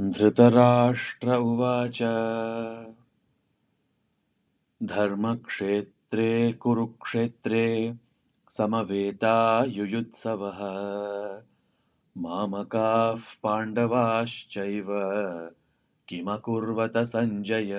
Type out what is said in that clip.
धृतराष्ट्र उवाच। धर्मक्षेत्रे कुरुक्षेत्रे समवेता युयुत्सवः। मामकाः पाण्डवाश्चैव किमकुर्वत सञ्जय?